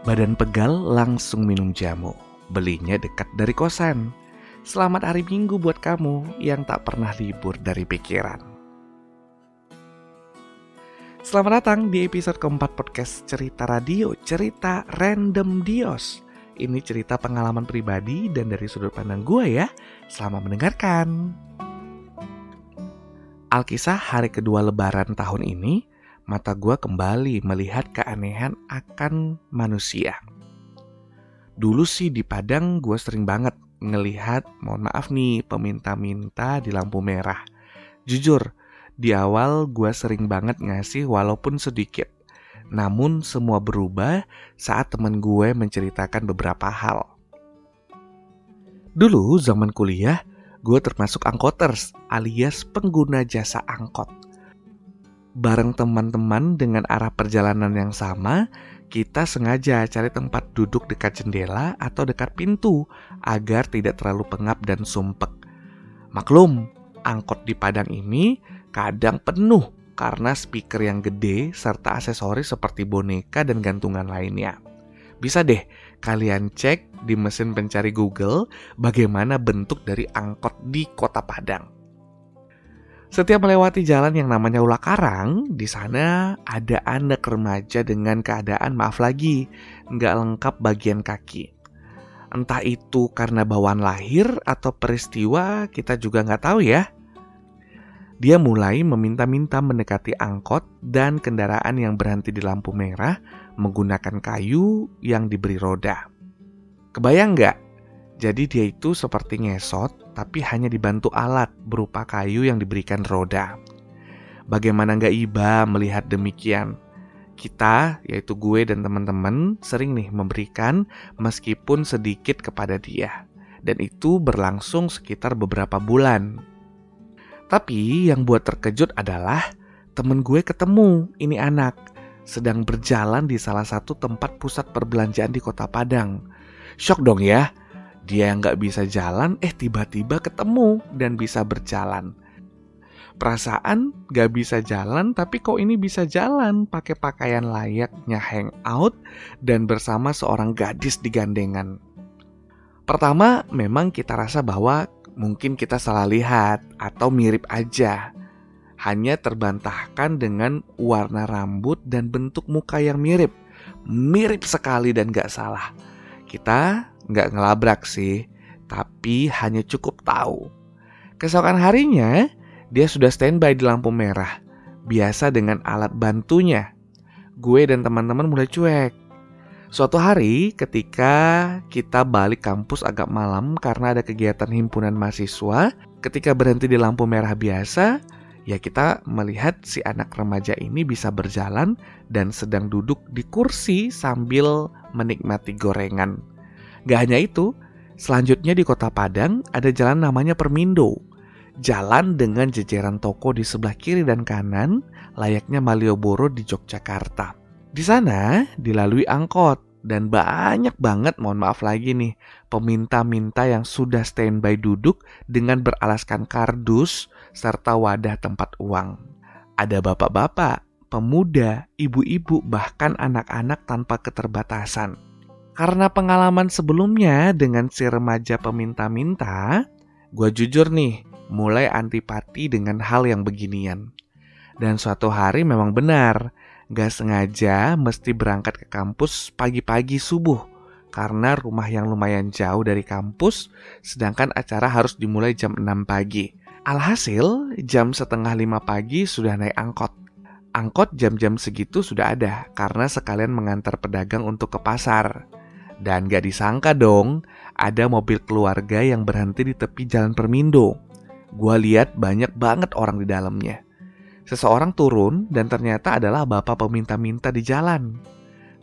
Badan pegal langsung minum jamu. Belinya dekat dari kosan. Selamat hari Minggu buat kamu yang tak pernah libur dari pikiran. Selamat datang di episode keempat podcast Cerita Radio, Cerita Random Dios. Ini cerita pengalaman pribadi dan dari sudut pandang gue ya. Selamat mendengarkan. Alkisah hari kedua lebaran tahun ini, mata gue kembali melihat keanehan akan manusia. Dulu sih di Padang gue sering banget ngelihat, mohon maaf nih, peminta-minta di lampu merah. Jujur, di awal gue sering banget ngasih walaupun sedikit namun semua berubah saat teman gue menceritakan beberapa hal. Dulu zaman kuliah, gue termasuk angkoters alias pengguna jasa angkot. Bareng teman-teman dengan arah perjalanan yang sama, kita sengaja cari tempat duduk dekat jendela atau dekat pintu agar tidak terlalu pengap dan sumpek. Maklum, angkot di Padang ini kadang penuh karena speaker yang gede serta aksesoris seperti boneka dan gantungan lainnya. Bisa deh kalian cek di mesin pencari Google bagaimana bentuk dari angkot di kota Padang. Setiap melewati jalan yang namanya Ula Karang, di sana ada anak remaja dengan keadaan maaf lagi, nggak lengkap bagian kaki. Entah itu karena bawaan lahir atau peristiwa kita juga nggak tahu ya. Dia mulai meminta-minta mendekati angkot dan kendaraan yang berhenti di lampu merah menggunakan kayu yang diberi roda. Kebayang nggak? Jadi dia itu seperti ngesot, tapi hanya dibantu alat berupa kayu yang diberikan roda. Bagaimana nggak iba melihat demikian? Kita, yaitu gue dan teman-teman, sering nih memberikan meskipun sedikit kepada dia. Dan itu berlangsung sekitar beberapa bulan tapi yang buat terkejut adalah temen gue ketemu ini anak sedang berjalan di salah satu tempat pusat perbelanjaan di kota Padang. Shock dong ya, dia yang gak bisa jalan eh tiba-tiba ketemu dan bisa berjalan. Perasaan gak bisa jalan tapi kok ini bisa jalan pakai pakaian layaknya hangout dan bersama seorang gadis di gandengan. Pertama memang kita rasa bahwa mungkin kita salah lihat atau mirip aja. Hanya terbantahkan dengan warna rambut dan bentuk muka yang mirip. Mirip sekali dan gak salah. Kita gak ngelabrak sih, tapi hanya cukup tahu. Keesokan harinya, dia sudah standby di lampu merah. Biasa dengan alat bantunya. Gue dan teman-teman mulai cuek Suatu hari ketika kita balik kampus agak malam karena ada kegiatan himpunan mahasiswa, ketika berhenti di lampu merah biasa, ya kita melihat si anak remaja ini bisa berjalan dan sedang duduk di kursi sambil menikmati gorengan. Gak hanya itu, selanjutnya di kota Padang ada jalan namanya Permindo. Jalan dengan jejeran toko di sebelah kiri dan kanan, layaknya Malioboro di Yogyakarta. Di sana dilalui angkot dan banyak banget, mohon maaf lagi nih, peminta-minta yang sudah standby duduk dengan beralaskan kardus serta wadah tempat uang. Ada bapak-bapak, pemuda, ibu-ibu, bahkan anak-anak tanpa keterbatasan. Karena pengalaman sebelumnya dengan si remaja peminta-minta, gue jujur nih, mulai antipati dengan hal yang beginian. Dan suatu hari memang benar, gak sengaja mesti berangkat ke kampus pagi-pagi subuh karena rumah yang lumayan jauh dari kampus, sedangkan acara harus dimulai jam 6 pagi. Alhasil, jam setengah lima pagi sudah naik angkot. Angkot jam-jam segitu sudah ada karena sekalian mengantar pedagang untuk ke pasar. Dan gak disangka dong, ada mobil keluarga yang berhenti di tepi jalan Permindo. Gua lihat banyak banget orang di dalamnya. Seseorang turun dan ternyata adalah bapak peminta-minta di jalan.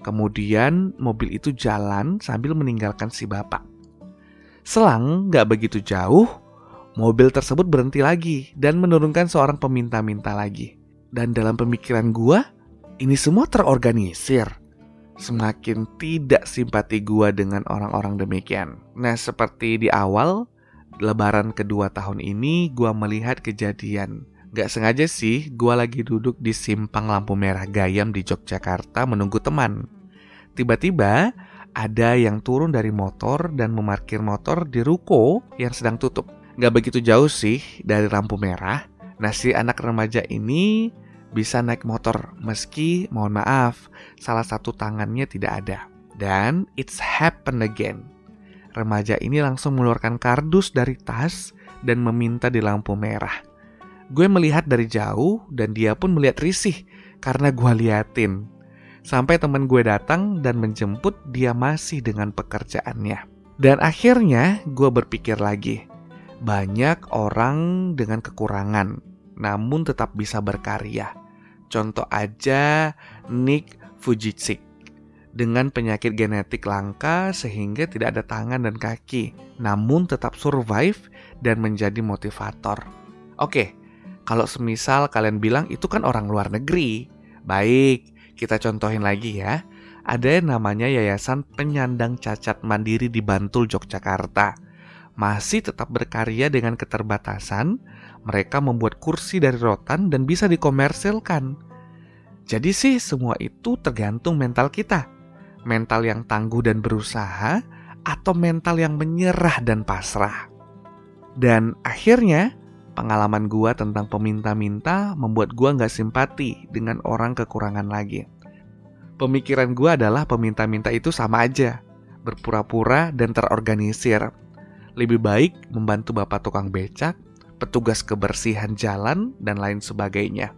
Kemudian mobil itu jalan sambil meninggalkan si bapak. Selang gak begitu jauh, mobil tersebut berhenti lagi dan menurunkan seorang peminta-minta lagi. Dan dalam pemikiran gua, ini semua terorganisir. Semakin tidak simpati gua dengan orang-orang demikian. Nah, seperti di awal, lebaran kedua tahun ini gua melihat kejadian Gak sengaja sih, gue lagi duduk di simpang lampu merah Gayam di Yogyakarta menunggu teman. Tiba-tiba ada yang turun dari motor dan memarkir motor di ruko yang sedang tutup. Gak begitu jauh sih dari lampu merah. Nah si anak remaja ini bisa naik motor meski mohon maaf salah satu tangannya tidak ada. Dan it's happened again. Remaja ini langsung mengeluarkan kardus dari tas dan meminta di lampu merah. Gue melihat dari jauh dan dia pun melihat risih karena gue liatin. Sampai teman gue datang dan menjemput dia masih dengan pekerjaannya. Dan akhirnya gue berpikir lagi, banyak orang dengan kekurangan, namun tetap bisa berkarya. Contoh aja Nick Fujitsu dengan penyakit genetik langka sehingga tidak ada tangan dan kaki, namun tetap survive dan menjadi motivator. Oke, kalau semisal kalian bilang itu kan orang luar negeri, baik, kita contohin lagi ya. Ada yang namanya Yayasan Penyandang Cacat Mandiri di Bantul, Yogyakarta. Masih tetap berkarya dengan keterbatasan, mereka membuat kursi dari rotan dan bisa dikomersilkan. Jadi sih semua itu tergantung mental kita. Mental yang tangguh dan berusaha atau mental yang menyerah dan pasrah. Dan akhirnya pengalaman gua tentang peminta-minta membuat gua nggak simpati dengan orang kekurangan lagi. Pemikiran gue adalah peminta-minta itu sama aja, berpura-pura dan terorganisir. Lebih baik membantu bapak tukang becak, petugas kebersihan jalan, dan lain sebagainya.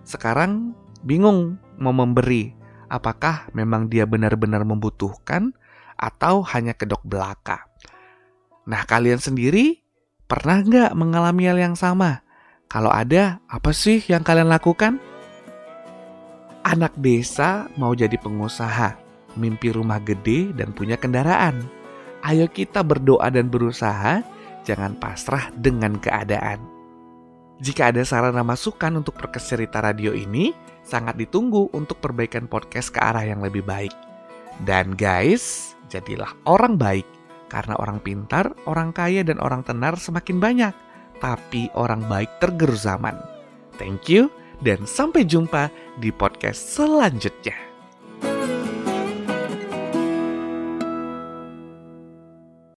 Sekarang bingung mau memberi, apakah memang dia benar-benar membutuhkan atau hanya kedok belaka. Nah kalian sendiri pernah nggak mengalami hal yang sama? Kalau ada, apa sih yang kalian lakukan? Anak desa mau jadi pengusaha, mimpi rumah gede dan punya kendaraan. Ayo kita berdoa dan berusaha, jangan pasrah dengan keadaan. Jika ada saran dan masukan untuk perkes cerita radio ini, sangat ditunggu untuk perbaikan podcast ke arah yang lebih baik. Dan guys, jadilah orang baik, karena orang pintar, orang kaya, dan orang tenar semakin banyak. Tapi orang baik tergerus zaman. Thank you dan sampai jumpa di podcast selanjutnya.